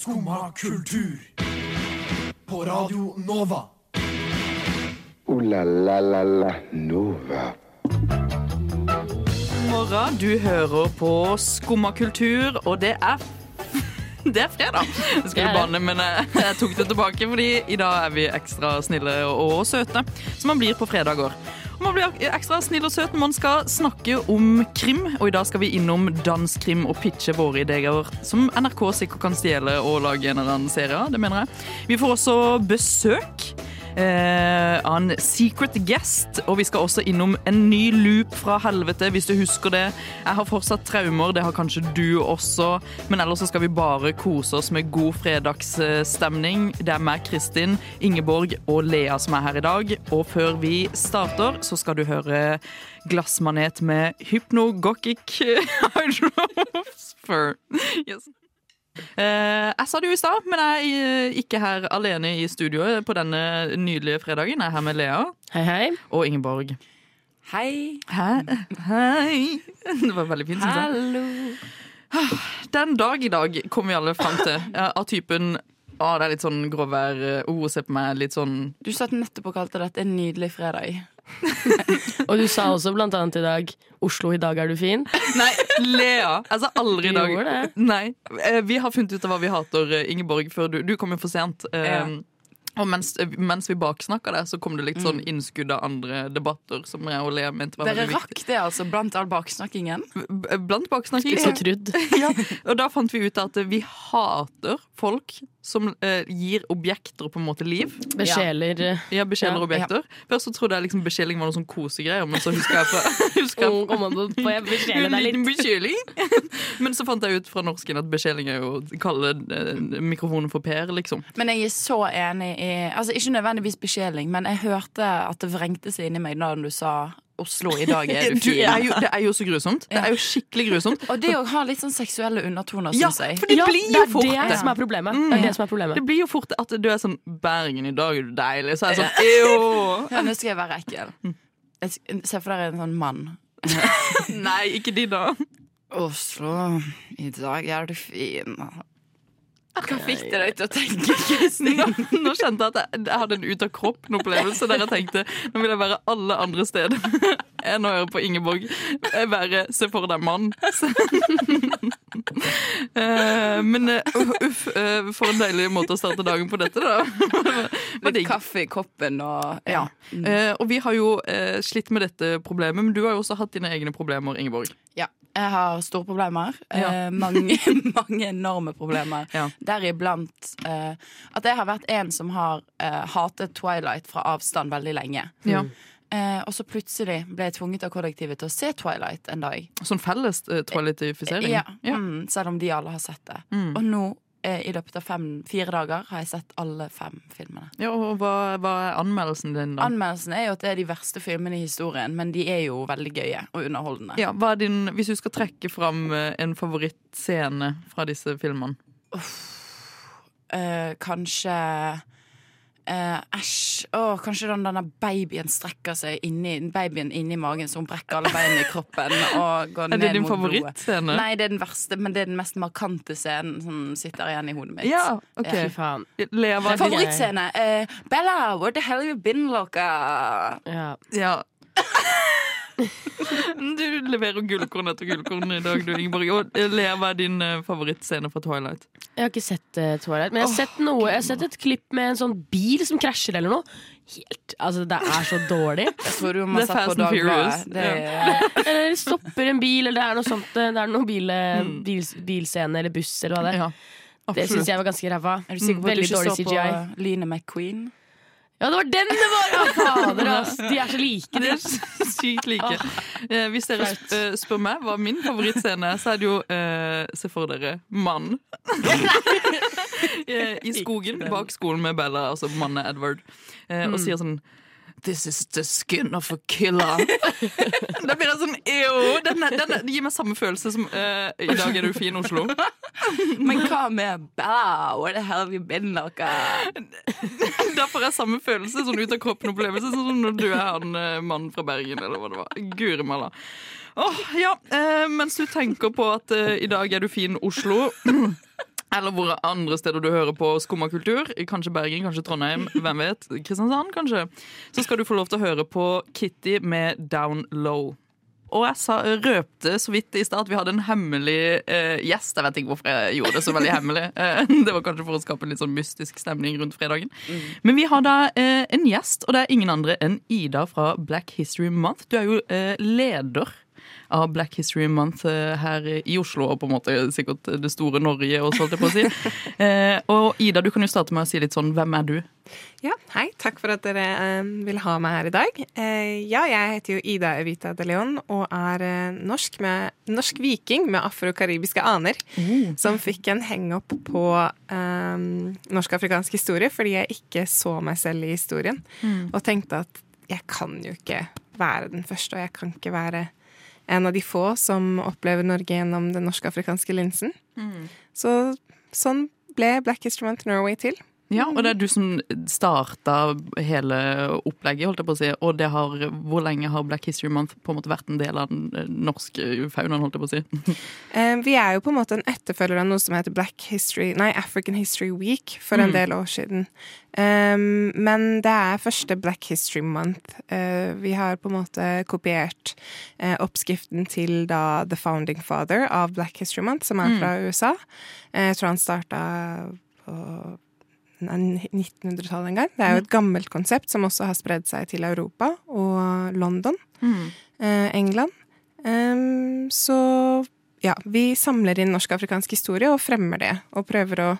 Skumma kultur. På Radio Nova. O-la-la-la-la Nova. morgen. Du hører på Skumma kultur, og det er det er fredag. Jeg skulle banne, men jeg, jeg tok det tilbake, fordi i dag er vi ekstra snille og søte, som man blir på fredager. Man bli ekstra snill og søt når man skal snakke om krim, og i dag skal vi innom dansk krim og pitche våre ideer som NRK sikkert kan stjele og lage en eller annen serie av. Det mener jeg. Vi får også besøk eh, av en secret guest. Og vi skal også innom en ny loop fra helvete, hvis du husker det. Jeg har fortsatt traumer, det har kanskje du også. Men ellers så skal vi bare kose oss med god fredagsstemning. Det er meg, Kristin, Ingeborg og Lea som er her i dag. Og før vi starter, så skal du høre Glassmanet med hypnogokkik Hydrosfer. Yes. Eh, jeg sa det jo i stad, men jeg er ikke her alene i studioet på denne nydelige fredagen. Jeg er her med Lea Hei, hei. og Ingeborg. Hei. Hei. Hei. Det var veldig fint. Hallo. Den dag i dag kom vi alle fram til av typen å, det er litt sånn gråvær. Oh, se på meg. Litt sånn Du satt nettopp og kalte dette en nydelig fredag. Og du sa også blant annet i dag 'Oslo, i dag er du fin'. Nei, Lea! Jeg sa aldri i dag. det. Nei. Eh, Vi har funnet ut av hva vi hater, eh, Ingeborg, før du, du kom jo for sent. Eh, Ja. Og mens, mens vi baksnakka det, så kom det litt Mm. sånn innskudd av andre debatter som jeg og Lea mente var Dere veldig viktig. rakk det altså blant all baksnakkingen. B- Blant baksnakking. Ikke så trudd. Ja, og da fant vi ut at vi hater folk som eh, gir objekter på en måte liv. Besjeler eh, Ja, Besjeler Ja. objekter. Først så trodde jeg liksom besjeling var noe sånn kosegreier, men så husker jeg på, husker jeg Å, kom an, får jeg besjele deg liten litt. besjeling. Men så fant jeg ut fra norsken at besjeling er jo å kalle eh, mikrofonen for Per, liksom. Men jeg er så enig i Altså Ikke nødvendigvis besjeling, men jeg hørte at det vrengte seg inni meg da du sa Oslo, i dag er du Du, Det er jo, det er jo så grusomt. Det er jo skikkelig grusomt. Og det å ha litt sånn seksuelle undertoner, Ja, syns jeg. for det Ja, blir jo er fort det det. som er problemet. Det er det som er problemet. Det blir jo fort at du er sånn Bergen, i dag er du deilig. Så er jeg sånn jo! Ja, nå skal jeg være ekkel. Mm. Se for dere en sånn mann. Nei, ikke de, da. Oslo, i dag er du fin. Hva fikk det deg til å tenke, Kristin? Nå, nå kjente jeg at jeg, jeg hadde en ut-av-kroppen-opplevelse der jeg tenkte nå vil jeg være alle andre steder enn å høre på Ingeborg. Være se for deg mann. Eh, Men eh, uff, eh, for en deilig måte å starte dagen på dette, da. Litt kaffe i koppen og Ja. Eh, Og vi har jo slitt med dette problemet, men du har jo også hatt dine egne problemer, Ingeborg. Ja. Jeg har store problemer. Ja. Eh, mange, mange enorme problemer. Ja. Deriblant eh, at jeg har vært en som har eh, hatet Twilight fra avstand veldig lenge. Ja. Eh, og så plutselig ble jeg tvunget av kollektivet til å se Twilight en dag. Sånn felles uh, toalettifisering. Ja, Ja. Mm, selv om de alle har sett det. Mm. Og nå, eh, i løpet av fem, fire dager, har jeg sett alle fem filmene. Ja, og hva, hva er anmeldelsen din, da? Anmeldelsen er jo at det er de verste filmene i historien, men de er jo veldig gøye og underholdende. Ja, din, hvis du skal trekke fram eh, en favorittscene fra disse filmene. Eh, kanskje eh, Æsj. Åh, kanskje den denne babyen strekker seg inni, babyen inni magen, så hun brekker alle beina i kroppen og går Er det ned din mot favorittscene? Nei, det er den verste, men det er den mest markante scenen som sitter igjen i hodet mitt. Ja, ok. ja. faen. Favorittscene? eh, Bella, where the hell you been, loca? Ja. Ja. Du leverer gullkorn etter gullkorn i dag, du, Ingeborg. Og eh, Lea, hva er din eh, favorittscene fra Twilight? Jeg har ikke sett uh, Twilight, men jeg har sett noe Jeg har sett et klipp med en sånn bil som krasjer eller noe. Helt, altså Det er så dårlig. Det er Fast and Furious. Det Eller stopper en bil, eller det er noe sånt. Det er noen bil, bil, bilscene eller buss eller hva det er. Ja, Det syns jeg var ganske ræva. Er du sikker på at du ikke dårlig så CGI. på Line McQueen? Ja, det var den det var! Ja, fader, ass. De er så like. De er sykt like. Eh, hvis dere sp eh, spør meg hva min favorittscene er, så er det jo eh, Se for dere mann. I skogen bak skolen med Bella, altså mannen Edward, eh, og sier sånn This is the skin of a killer. da blir jeg sånn Ew! Den, den, det gir meg samme følelse som uh, I dag er du fin, Oslo. Men hva med bow? where the hell have you been, noe? Da får jeg samme følelse, sånn ut av kroppen-opplevelse, sånn som når du er han eh, mannen fra Bergen, eller hva det var. Guri malla. Oh, ja, uh, mens du tenker på at uh, i dag er du fin, Oslo. Eller hvor andre steder du hører på Skumma kultur, kanskje Bergen, kanskje Trondheim, hvem vet, Kristiansand kanskje, så skal du få lov til å høre på Kitty med Down Low. Og jeg sa, røpte så vidt i stad at vi hadde en hemmelig eh, gjest. Jeg vet ikke hvorfor jeg gjorde det så veldig hemmelig. Eh, det var kanskje for å skape en litt sånn mystisk stemning rundt fredagen. Men vi har da eh, en gjest, og det er ingen andre enn Ida fra Black History Month. Du er jo eh, leder av Black History Month eh, her i Oslo, og på en måte sikkert det store Norge også, holdt jeg på å si. Eh, og Ida, du kan jo starte med å si litt sånn, hvem er du? Ja, hei. Takk for at dere eh, vil ha meg her i dag. Eh, ja, jeg heter jo Ida Evita de Leon og er eh, norsk, med, norsk viking med afro-karibiske aner. Som fikk en heng-up på eh, norsk-afrikansk historie fordi jeg ikke så meg selv i historien. Og tenkte at jeg kan jo ikke være den første, og jeg kan ikke være en av de få som opplever Norge gjennom den norsk-afrikanske linsen. Så sånn ble Black History Month Norway til. Ja, og det er du som starta hele opplegget, holdt jeg på å si. Og det har, hvor lenge har Black History Month på en måte vært en del av den eh, norske faunaen, holdt jeg på å si? Eh, vi er jo på en måte en etterfølger av noe som heter Black History, nei, African History Week for en del år siden. Um, men det er første Black History Month. Uh, vi har på en måte kopiert uh, oppskriften til da The Founding Father av Black History Month, som er fra USA. Eh, jeg tror han starta på 1900-tallet en gang. Det er jo et gammelt konsept som også har spredd seg til Europa og London. Eh, England. Så ja, vi samler inn norsk-afrikansk historie og fremmer det. Og prøver å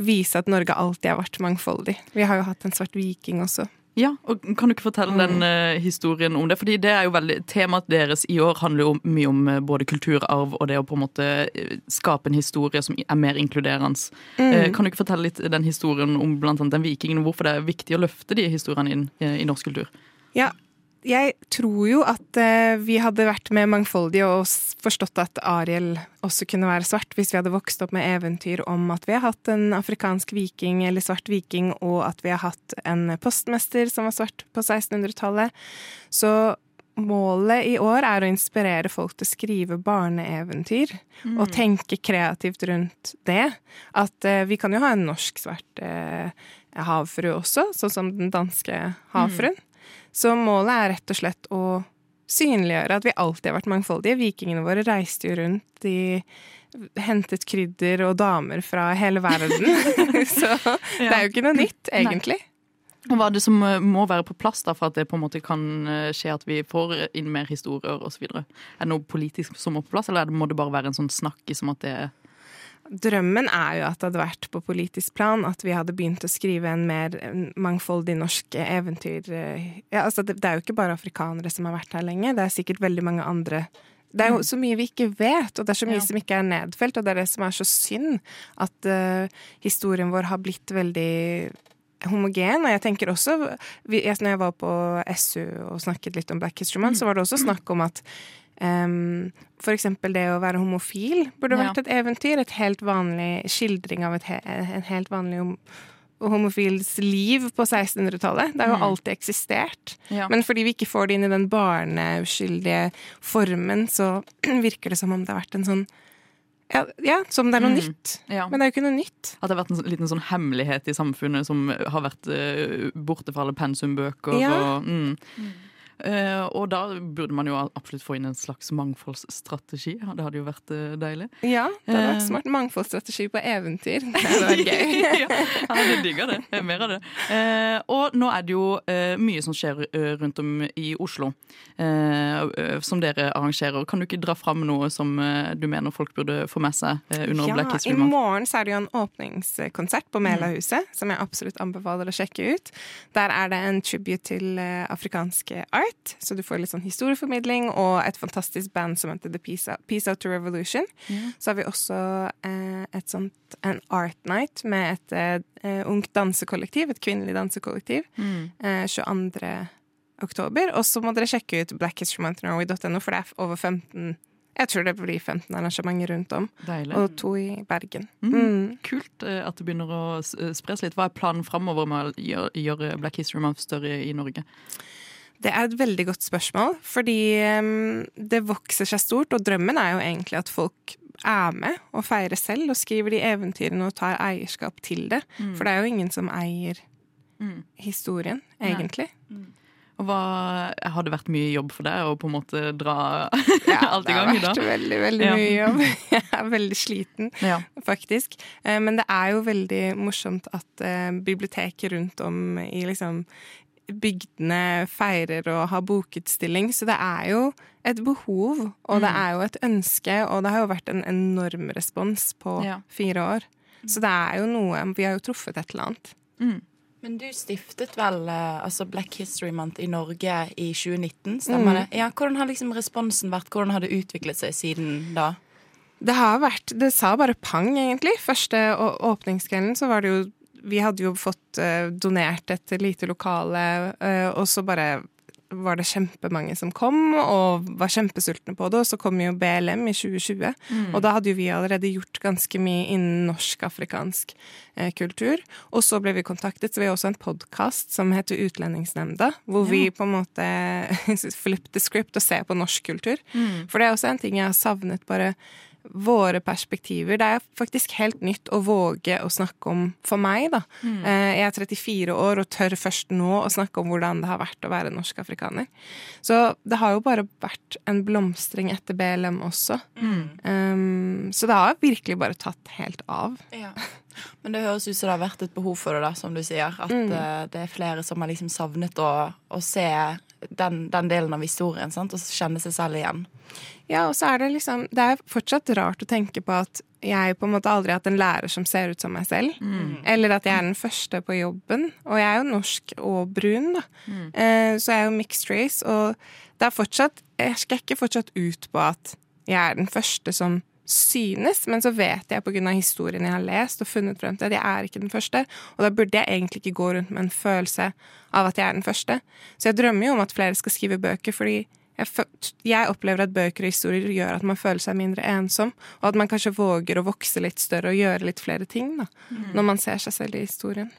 vise at Norge alltid har vært mangfoldig. Vi har jo hatt en svart viking også. Ja, og Kan du ikke fortelle den eh, historien om det? Fordi det er jo veldig, Temaet deres i år handler jo mye om eh, både kulturarv og det å på en måte eh, skape en historie som er mer inkluderende. Eh, kan du ikke fortelle litt den historien om blant annet den vikingen, hvorfor det er viktig å løfte de historiene inn i norsk kultur? Ja, jeg tror jo at eh, vi hadde vært mer mangfoldige og forstått at Ariel også kunne være svart, hvis vi hadde vokst opp med eventyr om at vi har hatt en afrikansk viking eller svart viking, og at vi har hatt en postmester som var svart på 1600-tallet. Så målet i år er å inspirere folk til å skrive barneeventyr, og tenke kreativt rundt det. At eh, vi kan jo ha en norsk-svart eh, havfrue også, sånn som den danske havfruen. Så målet er rett og slett å synliggjøre at vi alltid har vært mangfoldige. Vikingene våre reiste jo rundt, de hentet krydder og damer fra hele verden. Så det er jo ikke noe nytt, egentlig. Og Hva er det som eh, må være på plass da, for at det på en måte kan eh, skje at vi får inn mer historier osv.? Er det noe politisk som må på plass, eller er må det bare være en sånn snakk som at det er Drømmen er jo at det hadde vært på politisk plan, at vi hadde begynt å skrive en mer mangfoldig norsk eventyr. Ja, altså det, det er jo ikke bare afrikanere som har vært her lenge, det er sikkert veldig mange andre. Det er jo så mye vi ikke vet, og det er så mye Ja. som ikke er nedfelt, og det er det som er så synd, at uh, historien vår har blitt veldig homogen, og jeg tenker også vi, jeg, Når jeg var på SU og snakket litt om Black History Month, så var det også snakk om at Um, for eksempel det å være homofil burde Ja. vært et eventyr. Et helt vanlig skildring av he en helt vanlig hom homofils liv på 1600-tallet. Det har jo alltid eksistert. Ja. Men fordi vi ikke får det inn i den barneuskyldige formen, så virker det som om det har vært en sånn Ja, ja som det er noe Mm. nytt. Ja. Men det er jo ikke noe nytt. At det har vært en liten sånn hemmelighet i samfunnet som har vært uh, borte fra alle pensumbøker. Ja. Og, mm. Eh, og da burde man jo absolutt få inn en slags mangfoldsstrategi. Det hadde jo vært eh, deilig. Ja, det hadde Eh. vært smart. Mangfoldsstrategi på eventyr. Det hadde vært gøy. ja, jeg digger det. er Mer av det. Eh, og nå er det jo eh, mye som skjer eh, rundt om i Oslo, eh, eh, som dere arrangerer. Kan du ikke dra fram noe som eh, du mener folk burde få med seg eh, under Black I History Month? morgen så er det jo en åpningskonsert på Melahuset, som jeg absolutt anbefaler å sjekke ut. Der er det en tribute til eh, afrikansk art, så du får litt sånn historieformidling, og et fantastisk band som heter The Peace Out, Peace Out to Revolution. Så har vi også eh, et sånt, en art night med et eh, ungt dansekollektiv, et kvinnelig dansekollektiv, eh, 22. oktober. Og så må dere sjekke ut blackhistorymonthnorway.no, for det er over 15 jeg tror det blir 15 arrangementer rundt om Deilig. og to i Bergen. Mm. Mm. Kult eh, at det begynner å eh, spres litt. Hva er planen framover med å gjøre Black History Month større i Norge? Det er et veldig godt spørsmål, fordi det vokser seg stort, og drømmen er jo egentlig at folk er med og feirer selv og skriver de eventyrene og tar eierskap til det. For det er jo ingen som eier historien, egentlig. Og hva Har det vært mye jobb for deg å på en måte dra alt i det gang har i dag? vært veldig, veldig Ja. mye jobb. Jeg er veldig sliten, Ja. faktisk. Eh, Men det er jo veldig morsomt at eh, biblioteket rundt om i liksom bygdene feirer og har bokutstilling, så det er jo et behov, og det er jo et ønske, og det har jo vært en enorm respons på Ja. fire år. Så det er jo noe Vi har jo truffet et eller annet. Men du stiftet vel eh, altså Black History Month i Norge i 2019, stemmer det? Ja, Hvordan har liksom responsen vært? Hvordan har det utviklet seg siden da? Det har vært Det sa bare pang, egentlig. Første åpningskvelden så var det jo Vi hadde jo fått eh, donert et lite lokale, eh, og så bare var det kjempemange som kom, og var kjempesultne på det. Og så kom jo BLM i 2020, og da hadde jo vi allerede gjort ganske mye innen norsk-afrikansk eh, kultur. Og så ble vi kontaktet, så vi har også en podkast som heter Utlendingsnemnda, hvor vi på en måte flip the script og ser på norsk kultur. For det er også en ting jeg har savnet, bare våre perspektiver. Det er faktisk helt nytt å våge å snakke om for meg, da. Mm. Jeg er 34 år og tør først nå å snakke om hvordan det har vært å være norsk-afrikaner. Så det har jo bare vært en blomstring etter BLM også. Um, så det har virkelig bare tatt helt av. Ja. Men det høres ut som det har vært et behov for det, da, som du sier. At mm. det er flere som har liksom savnet å, å se den, den delen av historien, sant? og kjenne seg selv igjen. Ja, og så er det liksom Det er fortsatt rart å tenke på at jeg på en måte aldri har hatt en lærer som ser ut som meg selv. Eller at jeg er den første på jobben. Og jeg er jo norsk og brun, da. Eh, så jeg er jo mixed race. Og det er fortsatt Jeg skal ikke fortsatt ut på at jeg er den første som synes, men så vet jeg pga. historien jeg har lest og funnet frem til, at jeg er ikke den første. Og da burde jeg egentlig ikke gå rundt med en følelse av at jeg er den første. Så jeg drømmer jo om at flere skal skrive bøker, fordi jeg, jeg opplever at bøker og historier gjør at man føler seg mindre ensom, og at man kanskje våger å vokse litt større og gjøre litt flere ting da, når man ser seg selv i historien.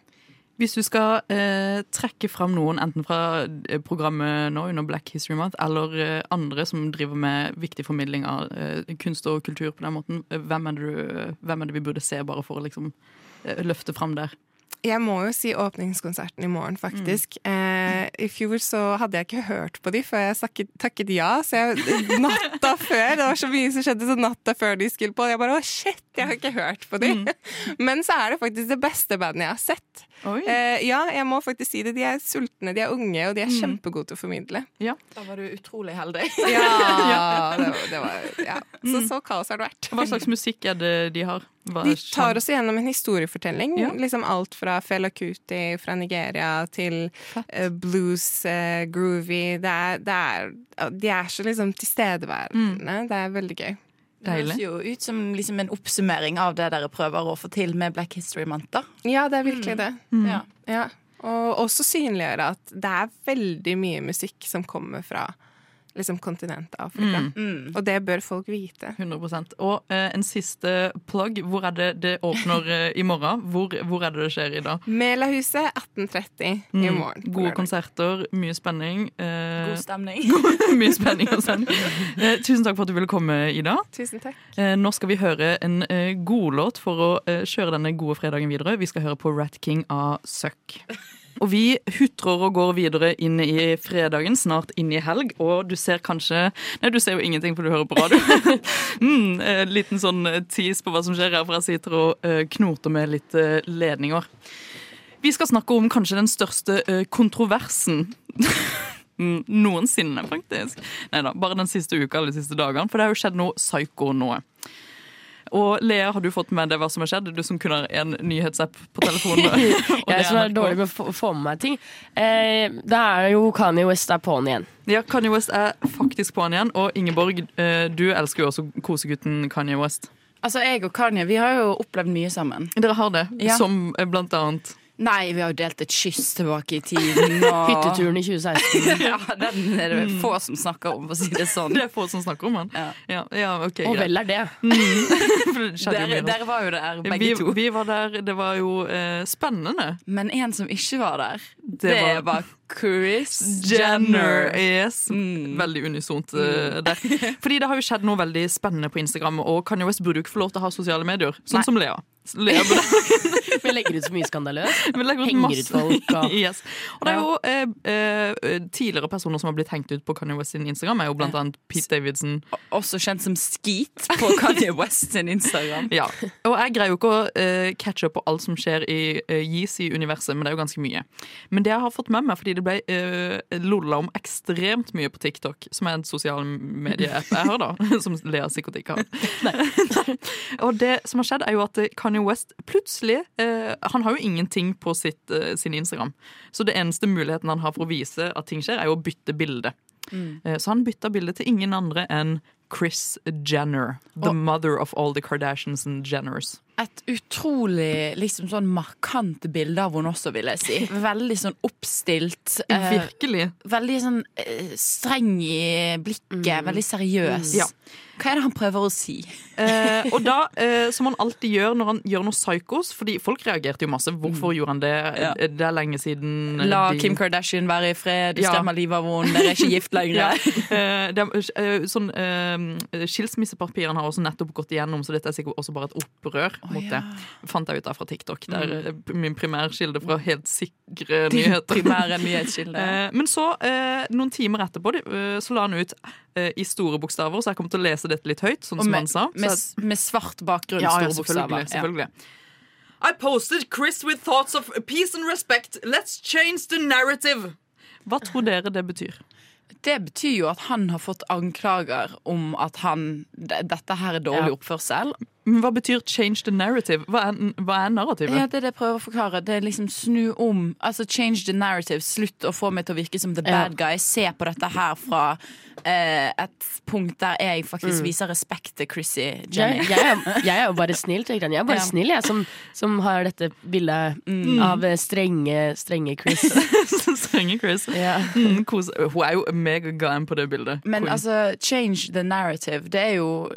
Hvis du skal eh, trekke fram noen, enten fra eh, programmet nå under Black History Month, eller eh, andre som driver med viktig formidling av eh, kunst og kultur på den måten, eh, hvem er, det du, hvem er det vi burde se bare for å liksom eh, løfte fram der? Jeg må jo si åpningskonserten i morgen, faktisk. Eh, I fjor så hadde jeg ikke hørt på de før jeg takket, takket ja. Så jeg, natta før, det var så mye som skjedde så natta før de skulle på. Jeg bare å shit, jeg har ikke hørt på de. Men så er det faktisk det beste bandet jeg har sett. Oi. Eh, ja, jeg må faktisk si det. De er sultne, de er unge, og de er kjempegode til å formidle. Ja. Da var du utrolig heldig. Ja, det var, det var, ja. Så så kaos har det vært. Hva slags musikk er det de har? Hva De tar oss gjennom en historiefortelling. Ja. Liksom alt fra Fela Kuti fra Nigeria til eh, blues, eh, groovy. Det er, det er, de er så liksom tilstedeværende. Det er veldig gøy. Det høres jo ut som liksom en oppsummering av det dere prøver å få til med Black History Month. da. Ja, det er virkelig det. Ja. Ja. Og også synliggjøre at det er veldig mye musikk som kommer fra liksom kontinentet Afrika. Mm. Og det bør folk vite. 100 Og eh, en siste plugg. Hvor er det det åpner eh, i morgen? Hvor, hvor er det det skjer i dag? Melahuset 1830 i Mm, morgen. Gode lørdag. konserter, mye spenning. eh, God stemning. mye spenning og sånn. Tusen takk for at du ville komme, Ida. Tusen takk. Eh, nå skal vi høre en eh, godlåt for å eh, kjøre denne gode fredagen videre. Vi skal høre på Rat King av Suck. Og vi hutrer og går videre inn i fredagen, snart inn i helg. Og du ser kanskje Nei, du ser jo ingenting, for du hører på radio. mm, eh, liten sånn tis tease på hva som skjer her, for jeg sitter og eh, knoter med litt eh, ledninger. Vi skal snakke om kanskje den største eh, kontroversen Mm, Noensinne, faktisk. Nei da, bare den siste uka eller de siste dagene. For det har jo skjedd noe psyko nå. Og Lea, har du fått med deg hva som har skjedd? Du som kun har en nyhetsapp på telefonen. Jeg som er dårlig med å få, med meg ting. Eh, det er jo Kanye West er på'n igjen. Ja, Kanye West er faktisk på'n igjen. Og Ingeborg, eh, du elsker jo også kosegutten Kanye West. Altså, Jeg og Kanye vi har jo opplevd mye sammen. Dere har det, Ja. som blant annet Nei, vi har jo delt et kyss tilbake i tiden. Og... Hytteturen i 2016. Ja, Den er det få som snakker om, for å si det sånn. Det er få som snakker om den. Ja. Ja, ja okay, Og vel er det. Jo Dere, dere var jo der, begge vi, to. vi var der, det var jo eh, spennende. Men en som ikke var der, det, Det var... var- Chris Jenner. Yes. Mm. Veldig unisont uh, der. Fordi det har jo skjedd noe veldig spennende på Instagram, og Kanye West burde jo ikke få lov til å ha sosiale medier. Sånn Nei. som Lea. Lea burde Vi legger ut så mye skandaløst. Henger masse- ut folk og yes. Og det er jo eh, eh, tidligere personer som har blitt hengt ut på Kanye West sin Instagram, er jo blant annet Pete Davidson. Også kjent som Skeet på Kanye West sin Instagram. Ja. Og jeg greier jo ikke å eh, catche opp på alt som skjer i eh, Yeezy-universet, men det er jo ganske mye. Men det jeg har fått med meg, fordi det ble eh, lolla om ekstremt mye på TikTok, som er en sosial medie-app jeg har, da, som Lea sikkert ikke har. og det som har skjedd, er jo at eh, Kanye West plutselig eh, Han har jo ingenting på sitt, eh, sin Instagram. Så det eneste muligheten han har for å vise at ting skjer, er jo å bytte bilde. Eh, Så han bytta bilde til ingen andre enn Chris Jenner. The Og- mother of all the Kardashians and Jenners. Et utrolig liksom sånn markant bilde av henne også, vil jeg si. Veldig sånn oppstilt. Eh, Virkelig. veldig sånn eh, streng i blikket. Veldig seriøs. Ja. Hva er det han prøver å si? Eh, og da, eh, som han alltid gjør når han gjør noe psykos Fordi folk reagerte jo masse. Hvorfor gjorde han det? Ja. Eh, Det er lenge siden eh, La de- Kim Kardashian være i fred, du Ja. stemmer livet av henne, dere er ikke gift lenger. ja. eh, sånn, eh, Skilsmissepapirene har også nettopp gått igjennom, så dette er sikkert også bare et opprør mot ja. det. Fant jeg ut av fra TikTok. Det er Mm. eh, min primærkilde fra helt sikre nyheter. Primære nyhetskilde. Eh, men så, eh, noen timer etterpå, så la han ut i store bokstaver, så jeg kommer til å lese dette litt høyt, sånn med, han sa. Med, med svart bakgrunn, Ja, store selvfølgelig. bokstaver. Ja. I posted Chris with thoughts of peace and respect. Let's change the narrative. Hva tror dere det betyr? Det betyr jo at han har fått anklager om at han dette her er dårlig Ja. oppførsel. Men Hva betyr change the narrative? Hva er, hva er narrativet? Ja, det er det jeg prøver å forklare. Det er liksom snu om. Altså change the narrative. Slutt å få meg til å virke som the Ja. bad guy. Se på dette her fra eh, et punkt der jeg faktisk viser respekt til Chrissy jeg, Jenny. jeg, er, jeg er jo bare snill, tenker Jeg Jeg er bare Ja. snill, jeg, som, som har dette bildet av eh, strenge, strenge Chris. Strenge Chris. Ja. Mm, kos. Hun er jo megagam på det bildet. Men Queen. altså, change the narrative, det er jo,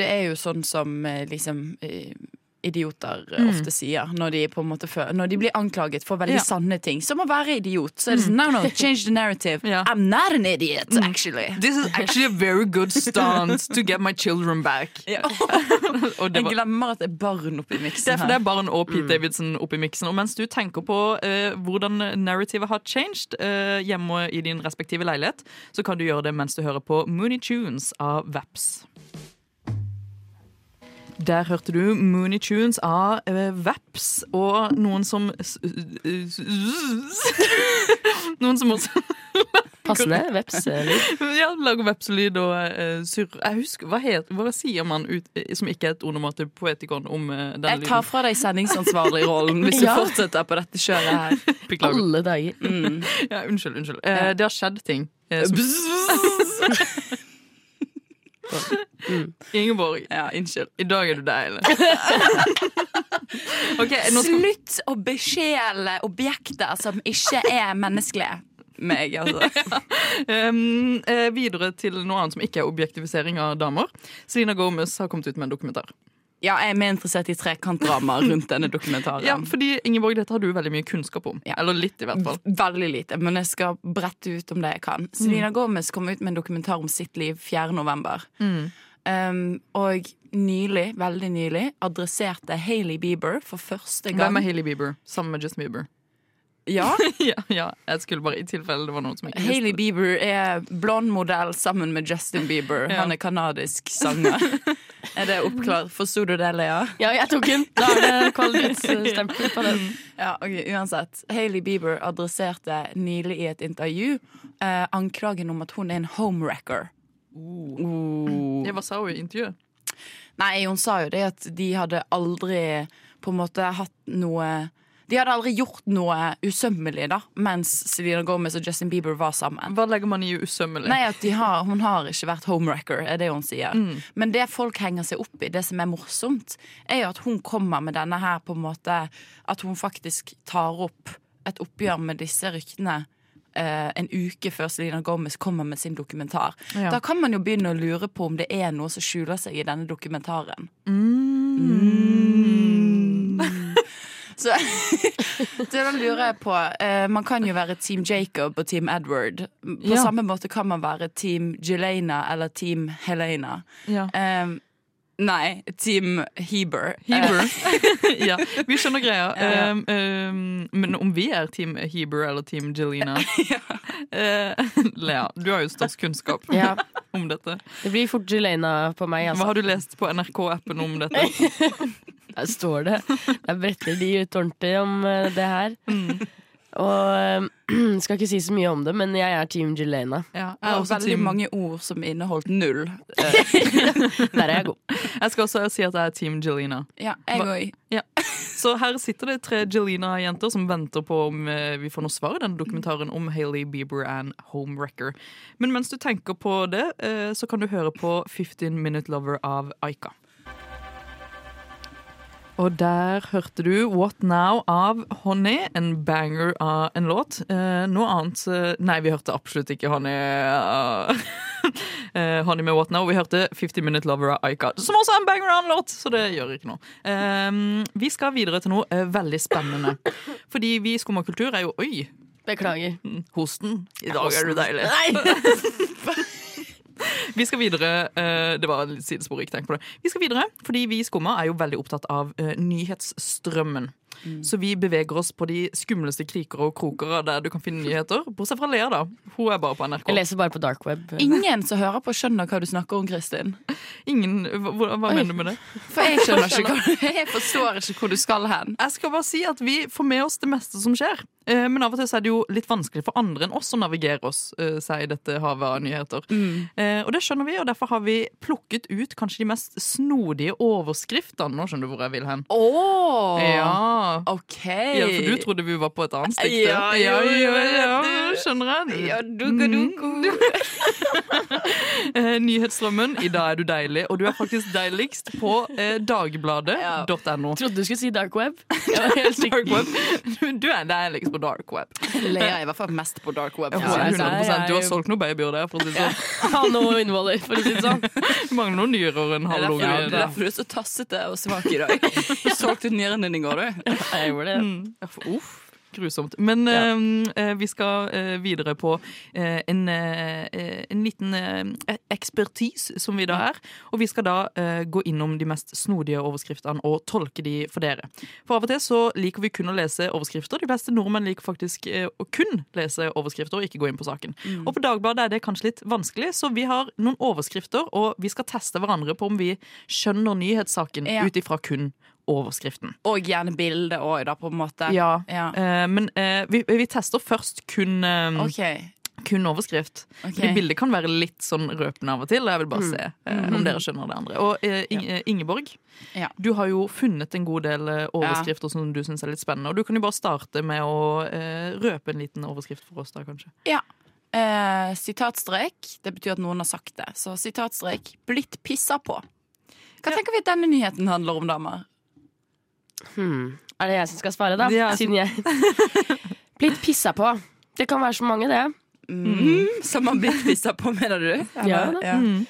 det er jo sånn som eh, liksom eh, idioter eh, ofte sier når de på en måte Når de blir anklaget for veldig Ja. sanne ting, som å være idiot. Så er det sånn, no, no, change the narrative. Yeah. I'm not an idiot, actually. This is actually a very good stance to get my children back. Yeah. Og det, Jeg glemmer at det er barn oppi det, miksen er, for det er barn og Pete Davidson oppi miksen. Og mens du tenker på uh, hvordan narrativet har changed uh, hjemme i din respektive leilighet, så kan du gjøre det mens du hører på Mooney Tunes av Vaps. Der hørte du Mooney Tunes av uh, Vaps og noen som Noen som også Passende vepselyd. ja, lager vepselyd og uh, surr. Jeg husker, hva, het, hva sier man ut, eh, som ikke er et onomativ poetikon om denne den Jeg tar fra deg sendingsansvarlig-rollen hvis du fortsetter på dette kjøret her. Beklager. Alle dager. Ja, unnskyld, unnskyld. Uh, det har skjedd ting. Uh, som, Ingeborg, Ja, unnskyld. i dag er du deilig. okay, skal Slutt å beskjele objekter som ikke er menneskelige. Meg, altså. um, eh, videre til noe annet som ikke er objektivisering av damer. Selina Gomez har kommet ut med en dokumentar. Ja, jeg er mer interessert i trekantdrama rundt denne dokumentaren. Ja, fordi Ingeborg, dette har du veldig mye kunnskap om. Ja. Eller litt, i hvert fall. Veldig lite, men jeg skal brette ut om det jeg kan. Selena Gomez kom ut med en dokumentar om sitt liv 4. november. Um, og nylig, veldig nylig, adresserte Hailey Bieber for første gang. Hvem er Hailey Bieber? Sammen med Justin Bieber. Ja, ja, ja, jeg skulle bare i tilfelle det var noen som ikke Hailey. Bieber er blond modell sammen med Justin Bieber. Ja. Han er kanadisk sanger. er det oppklart? Forsto du det, Lea? Ja, jeg tok den. Da er det kvalitetsstempel på den. Ja, ok, Uansett. Hailey Bieber adresserte nylig i et intervju eh, anklagen om at hun er en homewrecker. Oh. Ja, hva sa hun i intervjuet? Nei, hun sa jo det at de hadde aldri på en måte hatt noe De hadde aldri gjort noe usømmelig da mens Selena Gomez og Justin Bieber var sammen. Hva legger man i usømmelig? Nei, at de har, Hun har ikke vært homewrecker, er det hun sier. Men det folk henger seg opp i, det som er morsomt, er jo at hun kommer med denne her på en måte At hun faktisk tar opp et oppgjør med disse ryktene. Uh, en uke før Selena Gomez kommer med sin dokumentar. Ja. Da kan man jo begynne å lure på om det er noe som skjuler seg i denne dokumentaren. Mm. Så, så da lurer jeg på eh, Man kan jo være Team Jacob og Team Edward. På Ja. samme måte kan man være Team Jelena eller Team Helena. Ja. Eh, nei, Team Heber. Heber. Ja, vi skjønner greia. Ja. Um, um, men om vi er Team Heber eller Team Jelena Eh, Lea, du har jo størst kunnskap Ja, om dette. det blir fort Jelena på meg, Hva altså. har du lest på NRK-appen om dette? Der står det. Der bretter de ut ordentlig om eh, det her. Mm. Og eh, skal ikke si så mye om det, men jeg er Team Jelena. Ja, jeg, er også veldig team, mange ord som inneholdt null. Der er jeg god. jeg skal også si at jeg er Team Jelena. Ja, jeg òg. Ja. Så her sitter det tre Jelena-jenter som venter på om eh, vi får noe svar i denne dokumentaren om Hailey Bieber and Homewrecker. Men mens du tenker på det, så kan du høre på 15 Minute Lover av Aika. Og der hørte du What Now av Honey, en banger av en låt. Eh, noe annet eh, Nei, vi hørte absolutt ikke Honey. eh, eh, Honey med What Now. Vi hørte 50 Minute Lover av Aika, som også er en banger av en låt, så det gjør ikke noe. Eh, vi skal videre til noe eh, veldig spennende. Fordi vi i Skumma kultur er jo Oi! Beklager. Hosten. I dag er du deilig. Vi skal videre eh, Det var litt sidespor, ikke tenk på det. Vi skal videre, fordi vi i Skumma er jo veldig opptatt av eh, nyhetsstrømmen. Så vi beveger oss på de skumleste kriker og kroker der du kan finne nyheter. Bortsett fra Lea, da. Hun er bare på NRK. Jeg leser bare på dark web. Ingen som hører på, skjønner hva du snakker om, Kristin. Ingen, hva, hva mener du med det? For jeg skjønner ikke hva Jeg forstår ikke hvor du skal hen. Jeg skal bare si at Vi får med oss det meste som skjer. Eh, Men av og til så er det jo litt vanskelig for andre enn oss å navigere oss eh, seg i dette havet av nyheter. Mm. Og det skjønner vi, og derfor har vi plukket ut kanskje de mest snodige overskriftene. Nå skjønner du hvor jeg vil hen. Oh. Ja. OK. ja, for du trodde vi var på et annet stikk. Ja, ja, ja, ja, skjønner jeg. Ja, duka, duka. Eh, Nyhetsstrømmen, i dag er du deilig, og du er faktisk deiligst på eh, dagbladet.no. Trodde du skulle si dark web. Dark web. Du er deiligst på dark web. Lea er i hvert fall mest på dark web. Ja, Ja, hun der 100%. Du har solgt noen babyer der. For å si det sånn. Har noen innvoller, for å si det sånn. Du mangler noen nyrer og en Det halv unge. det er derfor du er så tassete og svak i dag. Du solgte nyren din i går, du. Jeg gjorde det. Mm. Uff, grusomt. Men ja. eh, vi skal eh, videre på eh, en, eh, en liten eh, ekspertis, som vi da er. Og vi skal da eh, gå innom de mest snodige overskriftene og tolke de for dere. For av og til så liker vi kun å lese overskrifter. De fleste nordmenn liker faktisk eh, å kun lese overskrifter og ikke gå inn på saken. Og på Dagbladet er det kanskje litt vanskelig, så vi har noen overskrifter, og vi skal teste hverandre på om vi skjønner nyhetssaken Ja. ut ifra kun overskriften. Og gjerne bildet òg, da, på en måte. Ja, Ja. Uh, men uh, vi, vi tester først kun, eh, okay. kun overskrift. Okay. Fordi bildet kan være litt sånn røpende av og til. Jeg vil bare se eh, om dere skjønner det andre. Og eh, Ingeborg, Ja. du har jo funnet en god del overskrifter overskrifter som du syns er litt spennende. Og du kan jo bare starte med å eh, røpe en liten overskrift for oss da, kanskje. Ja. Eh, sitatstrek. Det betyr at noen har sagt det. Så sitatstrek 'blitt pissa på'. Hva tenker vi at denne nyheten handler om, damer? Hmm. Er det jeg som skal svare, da? Ja. Siden jeg Blitt pissa på. Det kan være så mange, det. Mm. Som har blitt pissa på, mener du? Ja, ja. Mm.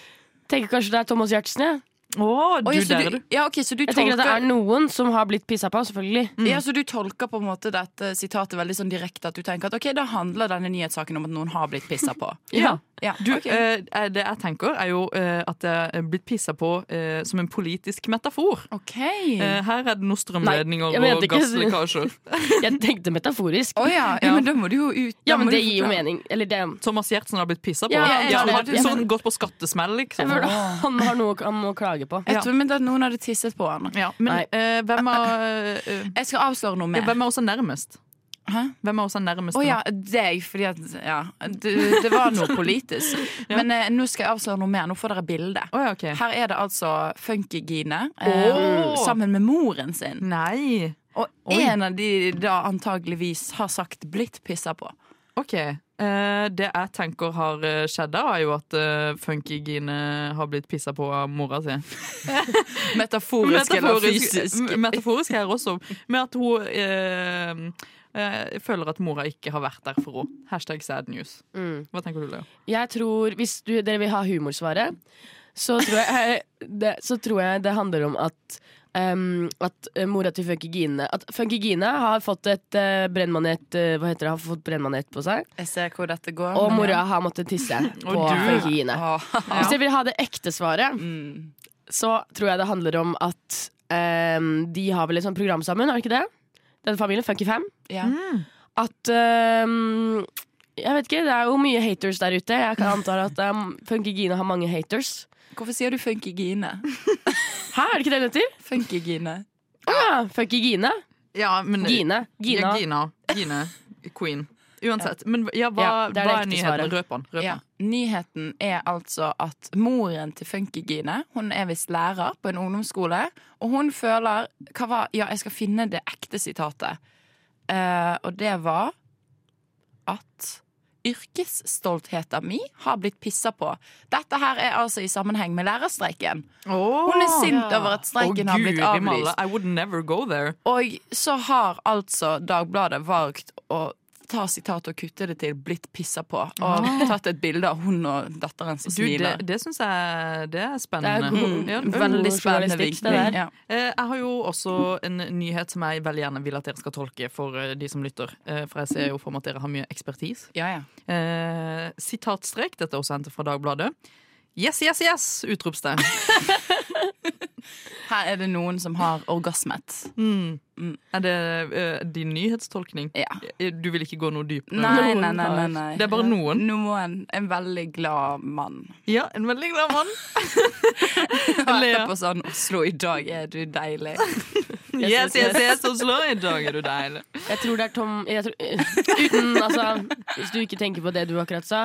Tenker kanskje det er Thomas Giertsen. jeg. Å, du Oi, så der, du, ja, okay, så du Jeg tenker at det er noen som har blitt pissa på, selvfølgelig. ja, så du tolker på en måte dette sitatet veldig sånn direkte at du tenker at ok, da handler denne nyhetssaken om at noen har blitt pissa på. Ja. Ja, Du, okay. eh, det jeg tenker, er jo eh, at det er blitt pissa på eh, som en politisk metafor. OK. Eh, her er det noen strømledninger Nei, og gasslekkasjer. Jeg tenkte metaforisk. Oh, ja. ja, men da må du jo ut. Ja, men det gir jo mening. Eller det Thomas Giertsen har blitt pissa på. Ja, ja, ja, tror har det. sånn gått på skattesmell, Jeg liksom. føler Han har noe han må klage på. Jeg tror men at noen hadde tisset på han. Ja, men eh, hvem, av, eh, Jeg skal avsløre noe mer. hvem er oss er nærmest? Hæ? Hvem er oss er nærmest? Å ja, deg, fordi at Ja, det, det var noe politisk. Men eh, nå skal jeg avsløre noe mer. Nå får dere bilde. Å ja, ok. Her er det altså Funkygine eh, Åh! sammen med moren sin. Nei. Og Oi. en av de da antageligvis har sagt 'blitt pissa på'. OK. Eh, det jeg tenker har eh, skjedd da, er jo at uh, Funky-Gine har blitt pissa på av mora si. Metaforisk, eller fysisk. metaforisk her også. Med at hun eh, eh, føler at mora ikke har vært der for henne. Hashtag sad news. Mm. Hva tenker du, Leo? Jeg tror, Hvis du, dere vil ha humorsvaret, så tror jeg det, så tror jeg det handler om at um, at eh, mora til Funky Gine At Funky Gine har fått et uh, brennmanet uh, Hva heter det? Har fått brennmanet på seg. Jeg ser hvor dette går. Og mora ja. har måttet tisse på Funky Gine. Åh. Hvis dere vil ha det ekte svaret, Mm. så tror jeg det handler om at um, de har vel et sånt program sammen, har de ikke det? Den familien, Funky Fam. Ja. At um, Jeg vet ikke, det er jo mye haters der ute. Jeg kan anta at um, Funky Gine har mange haters. Hvorfor sier du funkygine? Hæ, er det ikke det det heter? Funkygine. Gine. Ah, ja, Funky Gine. Ja, men Gine. Gina. Ja, Gina. Gine. Queen. Uansett. Men ja, hva, Ja, det er det hva er nyheten? Røp den. Ja. Nyheten er altså at moren til Funkygine Hun er visst lærer på en ungdomsskole, og hun føler hva var, Ja, jeg skal finne det ekte sitatet. Uh, og det var at yrkesstoltheten min har blitt pissa på. Dette her er altså i sammenheng med lærerstreiken. Hun er sint over at streiken oh, har blitt avlyst. I would never go there. Og så har altså Dagbladet valgt å ta sitatet og kutte det til 'blitt pissa på', og tatt et bilde av hun og datteren som Ah. Du, smiler. det syns jeg det er Det er spennende. god- Ja, Mm, det er veldig spennende vinkling. Ja. Eh, Jeg har jo også en nyhet som jeg veldig gjerne vil at dere skal tolke for eh, de som lytter. Eh, For jeg ser jo for meg at dere har mye ekspertise. Ja, ja. Eh, sitatstrek, dette er også hentet fra Dagbladet. Yes, yes, yes! Utropstegn. Her er det noen som har orgasmet. Mm. Er det uh, din nyhetstolkning? Ja. Eh, Du vil ikke gå noe dypere? Nei, nei, nei, nei, nei. Det er bare noen? Noen. En veldig glad mann. Ja, en veldig glad mann. Hørte på sånn 'Oslo, i dag er du deilig'. Yes, yes, yes, Oslo, i dag er du deilig. Jeg tror det er Tom jeg tror, Uten, altså Hvis du ikke tenker på det du akkurat sa,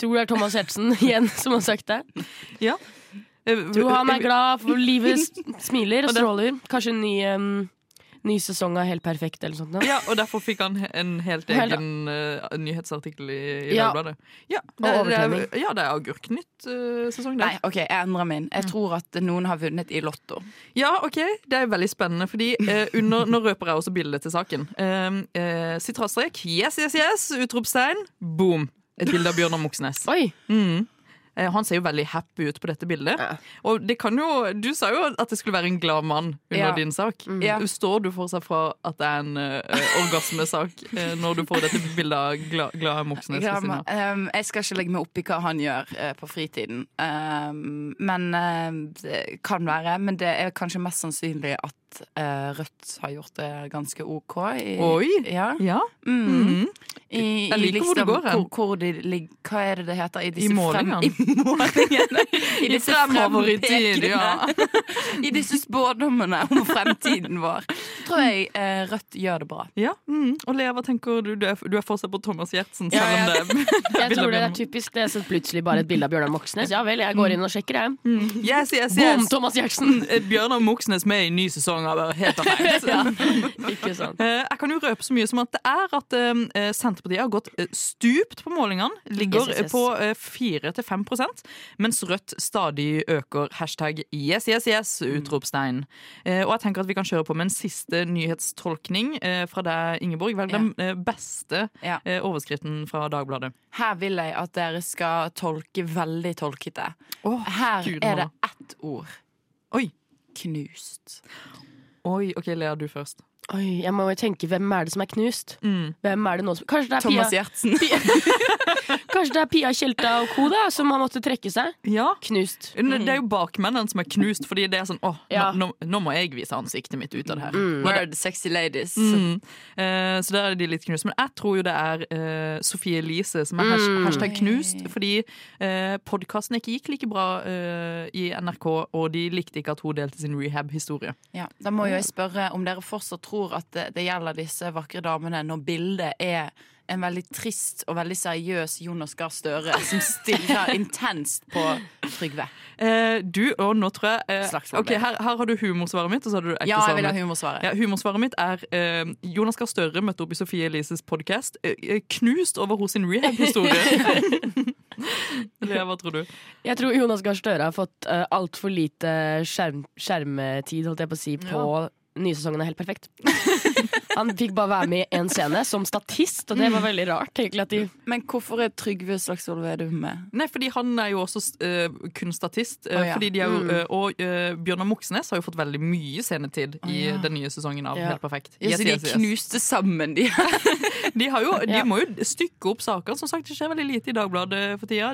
tror det er Thomas Hertzen igjen som har sagt det. Ja. Eh, Tror han er glad for livet smiler og stråler. Kanskje en ny, um, ny sesong av Helt perfekt eller sånt. Ja, og derfor fikk han en helt egen eh, nyhetsartikkel i, i Ja. Dagbladet. Ja, det, det er, ja, det er Agurknytt uh, Nei. OK, jeg endrer min. Jeg tror at noen har vunnet i Lotto. Ja, ok, det er veldig spennende, fordi uh, under, nå røper jeg også bildet til saken. Eh, Sitratstrek, yes, yes, yes, utropstegn, boom. Et bilde av Bjørnar Moxnes. Oi! Mm. Eh, Han ser jo veldig happy ut på dette bildet. Ja. Og det kan jo, Du sa jo at det skulle være en glad mann under Ja. din sak. Ja. Står du fortsatt fra at det er en uh, orgasmesak uh, når du får dette bildet av glad, glad Moxnes? av? ehm, jeg skal ikke legge meg opp i hva han gjør uh, på fritiden. Um, men det kan være. Men det er kanskje mest sannsynlig at eh, Rødt har gjort det ganske OK. I, Oi! Ja. Ja. Mm. Mhm. I, Jeg liker hvor det går hen. Hvor, hvor de ligger Hva er det det heter? I, disse I målingene. Frem, I målingene. I, disse i ja. I disse spådommene om fremtiden vår. Tror jeg eh, Rødt gjør det bra. ja. Mm. Og Lea, hva tenker du? Du er, du er fortsatt på Thomas Giertsen, Ja, selv om det er Jeg tror det er typisk det. Så plutselig bare et bilde av Bjørnar Moxnes. Ja vel, jeg går inn og sjekker, jeg. Yes, yes, Boom, yes. Thomas Giertsen! Bjørnar Moxnes med i ny sesong av Helt annerledes. Ja, ikke sant. Eh, Jeg kan jo røpe så mye som at det er at eh, Senterpartiet har gått eh, stupt på målingene. Ligger Yes, yes, yes. på eh, 4-5 mens Rødt stadig øker hashtag yes, yes, yes, utropstegn. Eh, Og jeg tenker at vi kan kjøre på med en siste nyhetstolkning eh, fra deg, Ingeborg. Velg den eh, beste Ja. eh, overskriften fra Dagbladet. Her vil jeg at dere skal tolke veldig tolkete. Oh, Her Gud, er det ett ord. Oi. Knust. Oi, OK, Lea, du først. Oi, jeg må jo tenke, hvem er det som er knust? Mm. Hvem er det nå som Kanskje det er Thomas Pia, Gjertsen. kanskje det er Pia Tjelta og co. da som har måttet trekke seg? Ja. Knust. Det er jo bakmennene som er knust, fordi det er sånn åh, Ja. nå, nå, nå må jeg vise ansiktet mitt ut av det her. Word, sexy ladies. Mm. Uh, så der er de litt knust. Men jeg tror jo det er uh, Sofie Elise som er hash Mm. hashtag knust. Fordi uh, podkasten ikke gikk like bra uh, i NRK, og de likte ikke at hun delte sin rehab-historie. Ja, da må jo jeg spørre om dere fortsatt tror at det, det gjelder disse vakre damene når bildet er en veldig trist og veldig seriøs Jonas Gahr Støre som stirrer intenst på Trygve. Eh, du, og nå tror jeg eh, Slagsmål, Ok, her, her har du humorsvaret mitt, og så har du ekte Ja, jeg vil ha humorsvaret. Ja, humorsvaret mitt er eh, Jonas Gahr Støre møtte opp i Sofie Elises podkast. knust over hos sin rehab-historie. Lea, hva tror du? Jeg tror Jonas Gahr Støre har fått uh, altfor lite skjerm, skjermtid holdt jeg på å si, på nye sesongen er helt perfekt. Han fikk bare være med i én scene som statist, og det var veldig rart. egentlig at de Men hvorfor er Trygve Slagsvold Vedum med? Nei, fordi han er jo også uh, kun statist. Uh, oh, ja. fordi de er jo, uh, og uh, Bjørnar Moxnes har jo fått veldig mye scenetid i ja. den nye sesongen av Ja. Helt perfekt. Yes, så de yes, yes. knuste sammen, de. De, har jo, de må jo stykke opp saker. Som sagt, Det skjer veldig lite i Dagbladet for tida.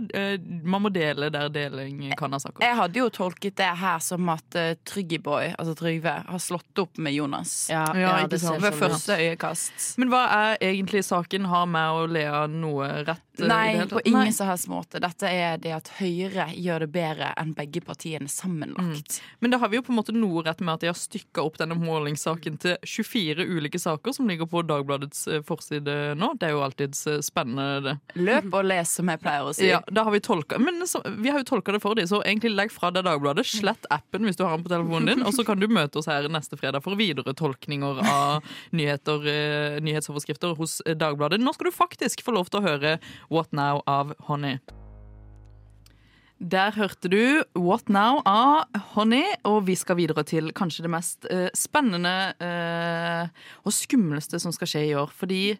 Man må dele der deling kan ha saker. Jeg hadde jo tolket det her som at uh, Tryggyboy, altså Trygve, har slått opp med Jonas. Ja, Ja, ja, ikke det ser sant. Ved sånn ut. første øyekast. Men hva er egentlig saken? Har meg og Lea noe rett? eh, Nei, på ingen Nei. som helst måte. Dette er det at Høyre gjør det bedre enn begge partiene sammenlagt. Men da har vi jo på en måte noe rett med at de har stykka opp denne målingssaken til 24 ulike saker som ligger på Dagbladets eh, forside nå. Det er jo alltids eh, spennende, det. Løp og les, som jeg pleier å si. Ja, da har vi tolka Men så, vi har jo tolka det for dem, så egentlig legg fra deg Dagbladet. Slett appen hvis du har den på telefonen din, og så kan du møte oss her neste fredag for videre tolkninger av nyheter, eh, nyhetsoverskrifter hos eh, Dagbladet. Nå skal du faktisk få lov til å høre What Now av Honey. Der hørte du What Now av Honey, og vi skal videre til kanskje det mest eh, spennende eh, og skumleste som skal skje i år. Fordi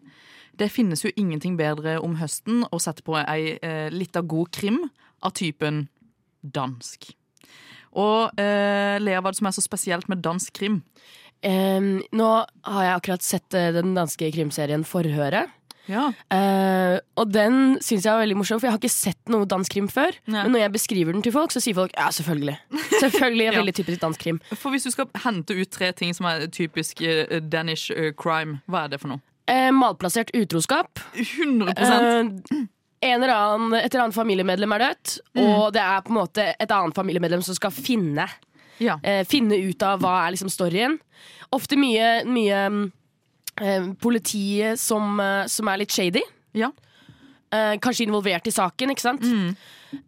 det finnes jo ingenting bedre om høsten å sette på ei eh, lita god krim av typen dansk. Og eh, Lea, hva er det som er så spesielt med dansk krim? Um, nå har jeg akkurat sett uh, den danske krimserien Forhøret. Ja. Uh, og den syns jeg var veldig morsom, for jeg har ikke sett noe dansk krim før. Nei. Men når jeg beskriver den til folk, så sier folk ja, selvfølgelig. Selvfølgelig er Ja. veldig typisk dansk krim. For hvis du skal hente ut tre ting som er typisk uh, Danish crime, hva er det for noe? Malplassert utroskap. 100 Eh, en eller annen, et eller annet familiemedlem er dødt, Mm. og det er på en måte et annet familiemedlem som skal finne Ja. eh, Finne ut av hva er liksom storyen. Ofte mye, mye mm, eh, politiet som, eh, som er litt shady. Ja. Eh, kanskje involvert i saken, ikke sant? Mm.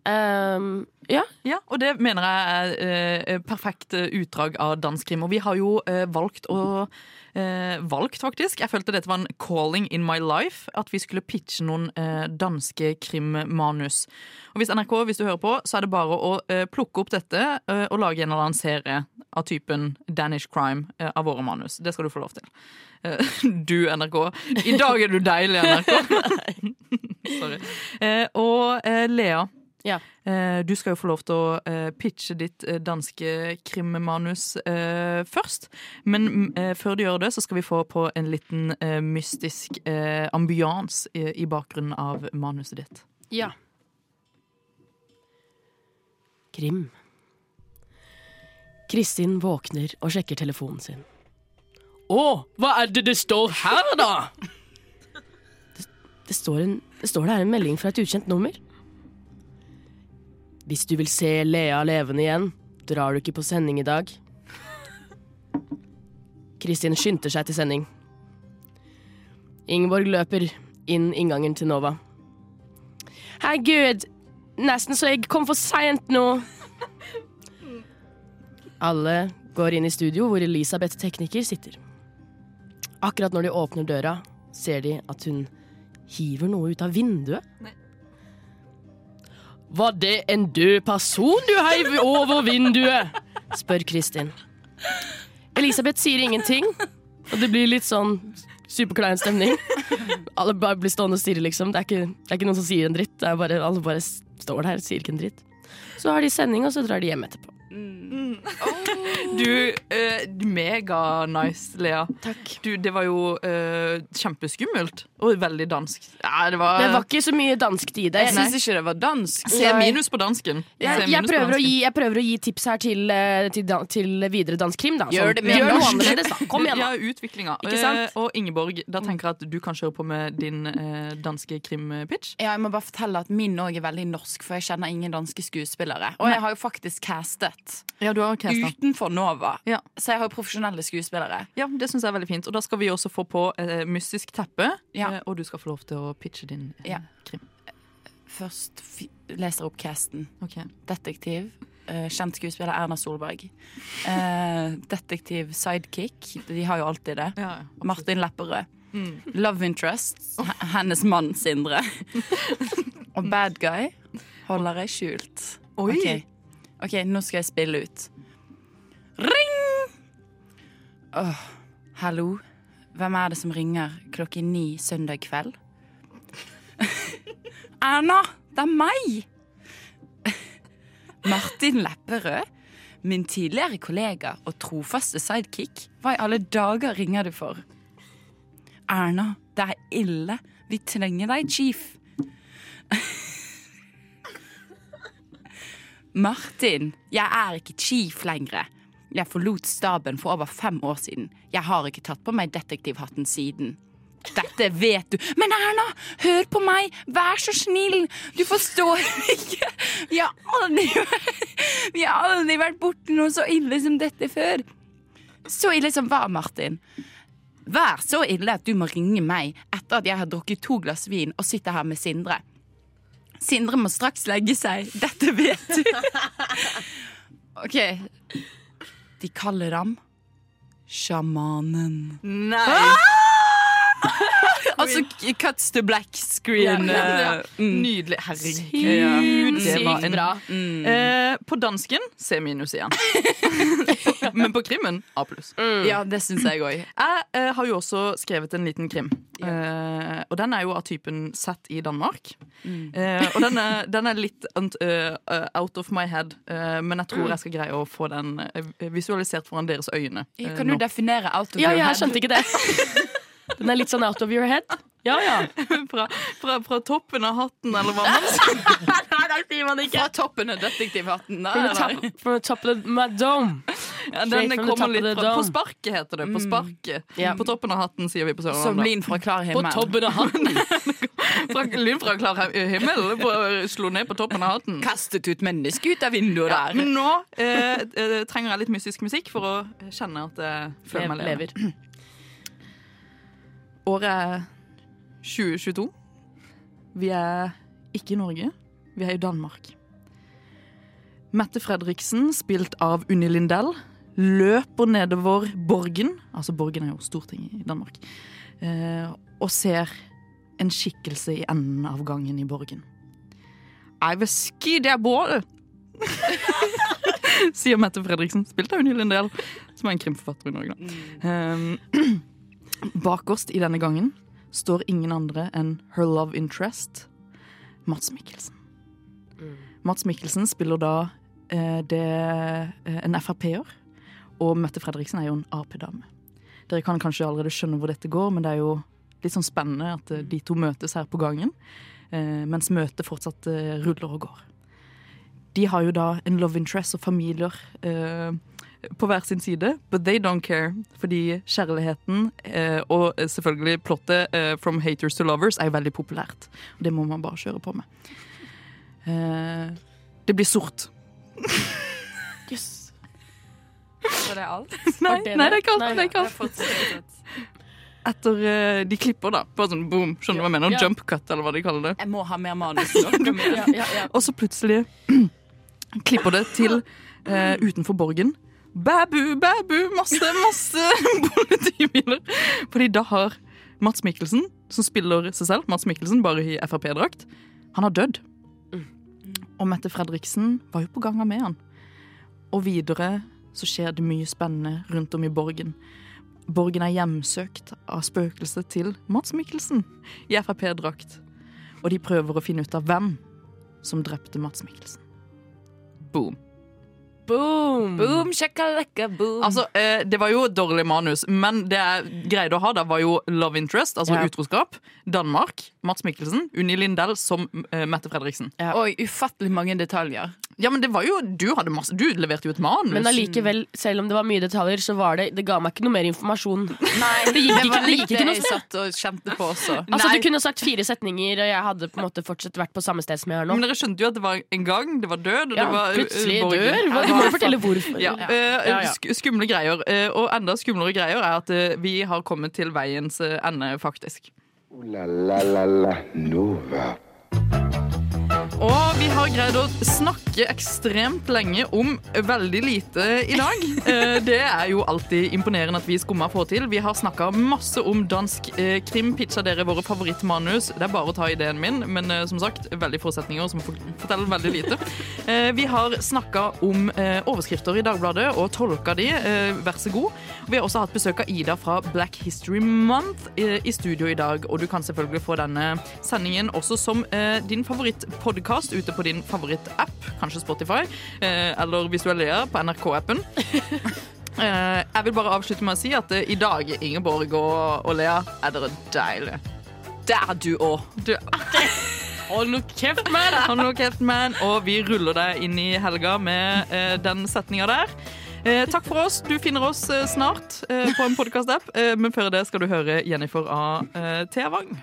Um, ja. Ja, og det mener jeg er eh, perfekt eh, utdrag av dansk krim. Og vi har jo eh, valgt å eh, Valgt, faktisk. Jeg følte dette var en calling in my life. At vi skulle pitche noen eh, danske krimmanus. Og hvis NRK, hvis du hører på, så er det bare å eh, plukke opp dette eh, og lage en eller annen serie av typen Danish crime eh, av våre manus. Det skal du få lov til. Eh, du, NRK. I dag er du deilig, NRK. Sorry. Eh, og Lea. Ja. Eh, Du skal jo få lov til å eh, pitche ditt eh, danske krimmanus eh, først. Men mm, eh, før du gjør det, så skal vi få på en liten eh, mystisk eh, ambiance i, i bakgrunnen av manuset ditt. ja. Krim. Kristin våkner og sjekker telefonen sin. Å, hva er det det står her, da? Det, det, står en, det står der en melding fra et ukjent nummer. Hvis du vil se Lea levende igjen, drar du ikke på sending i dag. Kristin skynder seg til sending. Ingeborg løper inn inngangen til Nova. Herregud, nesten så jeg kom for seint nå. Alle går inn i studio hvor Elisabeth tekniker sitter. Akkurat når de åpner døra, ser de at hun hiver noe ut av vinduet. Var det en død person du heiv over vinduet? spør Kristin. Elisabeth sier ingenting, og det blir litt sånn superklein stemning. Alle bare blir stående og stirre, liksom. Det er, ikke, det er ikke noen som sier en dritt. Bare, alle bare står der og sier ikke en dritt. Så har de sending, og så drar de hjem etterpå. Du, eh, mega nice, Lea. Takk. Du, det var jo eh, kjempeskummelt og veldig dansk. Ja, det var, Det var ikke så mye dansk i det. Jeg syns ikke det var dansk. Se minus på dansken. Jeg, jeg, prøver, på å gi, jeg prøver å gi tips her til, eh, til, til videre dansk krim. Da. Gjør Sånn, det mer noe norsk. Kom igjen, da. Ja, utviklinga. Ikke sant? Eh, og Ingeborg, da tenker jeg at du kan kjøre på med din eh, danske krimpitch. Ja, jeg må bare fortelle at Min òg er veldig norsk, for jeg kjenner ingen danske skuespillere. Og jeg har jo faktisk castet Ja, har orkester. utenfor Nova, Ja. så jeg har jo profesjonelle skuespillere. Ja, det syns jeg er veldig fint. Og da skal vi også få på eh, mystisk teppe, Ja. eh, og du skal få lov til å pitche din eh, Ja. krim. Først leser jeg opp casten. Okay. Detektiv. Uh, kjent skuespiller Erna Solberg. Uh, detektiv sidekick. De har jo alltid det. Ja, ja. Martin Lepperød. Love interest. Hennes mann Sindre. Og bad guy holder jeg skjult. Oi! Ok. Ok, nå skal jeg spille ut. Ring! Hallo? Hvem er det som ringer klokken ni søndag kveld? Erna, det er meg! Martin Lepperød, min tidligere kollega og trofaste sidekick. Hva i alle dager ringer du for? Erna, det er ille. Vi trenger deg, chief. Martin, jeg er ikke chief lenger. Jeg forlot staben for over fem år siden. Jeg har ikke tatt på meg detektivhatten siden. Dette vet du. Men Erna, hør på meg! Vær så snill! Du forstår ikke. Vi har aldri, vi har aldri vært borti noe så ille som dette før. Så ille som hva, Martin? Vær så ille at du må ringe meg etter at jeg har drukket to glass vin og sitter her med Sindre. Sindre må straks legge seg. Dette vet du. OK. De kaller ham sjamanen. Nei! Altså cuts to black screen. Ja, ja, ja. eh, mm. Nydelig. Herregud. det var Sykt en bra. Eh, på dansken C minus igjen. Men på krimmen A pluss. Ja, det syns jeg òg. Jeg eh, har jo også skrevet en liten krim. Eh, og den er jo av typen sett i Danmark. Eh, og den er, den er litt unt- eh, out of my head, men jeg tror jeg skal greie å få den visualisert foran deres øyne. Kan du nå. definere out of Ja, your jeg skjønte ikke det. Den er litt sånn out of your head. Ja, ja. fra, fra, fra toppen av hatten, eller hva man sier. Nei, det sier man ikke. Fra toppen av detektivhatten. Nei, From the nei. top, from the top of my dome. Ja, den kommer litt fra, på sparket, heter det. På sparket. Ja. På toppen av hatten, sier vi på Som Sørlandet. lyn fra klar himmel. På toppen av hatten. Fra, lyn fra klar himmel. På, slo ned på toppen av hatten. Kastet ut mennesket ut av vinduet Ja, der. men nå eh, eh, trenger jeg litt mystisk musikk for å kjenne at jeg føler meg levende. Året er 2022. Vi er ikke i Norge, vi er i Danmark. Mette Fredriksen, spilt av Unni Lindell, løper nedover Borgen, altså Borgen er jo Stortinget i Danmark, eh, og ser en skikkelse i enden av gangen i Borgen. Jeg vil ski det både, sier Mette Fredriksen, spilt av Unni Lindell, som er en krimforfatter i Norge. Da. Um, Bakerst i denne gangen står ingen andre enn her love interest, Mats Mikkelsen. Mats Mikkelsen spiller da eh, det, eh, en Frp-er, og Mette Fredriksen er jo en Ap-dame. Dere kan kanskje allerede skjønne hvor dette går, men det er jo litt sånn spennende at eh, de to møtes her på gangen, eh, mens møtet fortsatt eh, ruller og går. De har jo da en love interest og familier eh, på hver sin side, but they don't care. Fordi kjærligheten eh, og selvfølgelig plottet eh, From haters to lovers er jo veldig populært. Og det må man bare kjøre på med. Eh, det blir sort. Yes Så det alt? Nei, det nei, det? er ikke alt. Nei, Det er ikke alt. Etter uh, de klipper, da. Bare sånn boom. Skjønner du hva jeg mener? Ja. Jump cut, eller hva de kaller det. Jeg må ha mer manus. Ja, ja, ja. Og så plutselig klipper det til uh, utenfor borgen. Bæbu, bæbu, masse, masse politibiler. Fordi da har Mats Mikkelsen, som spiller seg selv, Mats Mikkelsen bare i Frp-drakt, han har dødd. Og Mette Fredriksen var jo på gang med han. Og videre så skjer det mye spennende rundt om i borgen. Borgen er hjemsøkt av spøkelset til Mats Mikkelsen i Frp-drakt. Og de prøver å finne ut av hvem som drepte Mats Mikkelsen. Boom. Boom! Boom, shakalaka, boom. Altså, eh, Det var jo et dårlig manus, men det jeg greide å ha, da var jo love interest, altså Ja. utroskap. Danmark, Mats Mikkelsen, Unni Lindell som eh, Mette Fredriksen. Oi, ufattelig mange detaljer. Ja, men det var jo Du hadde masse Du leverte jo et manus. Men allikevel, selv om det var mye detaljer, så var det, det ga meg ikke noe mer informasjon. Nei, Det gikk ikke- var det gikk ikke noe sted. satt og kjente på også. Altså, Nei. Du kunne sagt fire setninger, og jeg hadde på en måte fortsatt vært på samme sted som jeg er nå. Men dere skjønte jo at det var en gang, det var død, og Ja, det var eh, plutselig uh, dør. Hva- Du må jo fortelle hvorfor. Ja, Ja. Uh, Skumle greier. Uh, og enda skumlere greier er at eh, vi har kommet til veiens eh, ende, faktisk. Oh, la la la la Nova. Og vi har greid å snakke ekstremt lenge om veldig lite i dag. Eh, Det er jo alltid imponerende at vi skummer Skumma får til. Vi har snakka masse om dansk eh, krim, pitcha dere våre favorittmanus. Det er bare å ta ideen min, men eh, som sagt, veldig få setninger som for- forteller veldig lite. Vi har snakka om overskrifter i Dagbladet og tolka de. Vær så god. Vi har også hatt besøk av Ida fra Black History Month i studio i dag, og du kan selvfølgelig få denne sendingen også som din favorittpodkast ute på din favorittapp, kanskje Spotify, eh, eller er leder, på NRK-appen. Eh, jeg vil bare avslutte med å si at eh, i dag, Ingeborg og, og Lea, er dere deilige. Det er du òg. Hold nå kjeft, man! Hold nå kjeft, man, og vi ruller deg inn i helga med eh, den setninga der. Eh, takk for oss. Du finner oss eh, snart på en podkast-app, men før det skal du høre Jennifer av Thea Wang.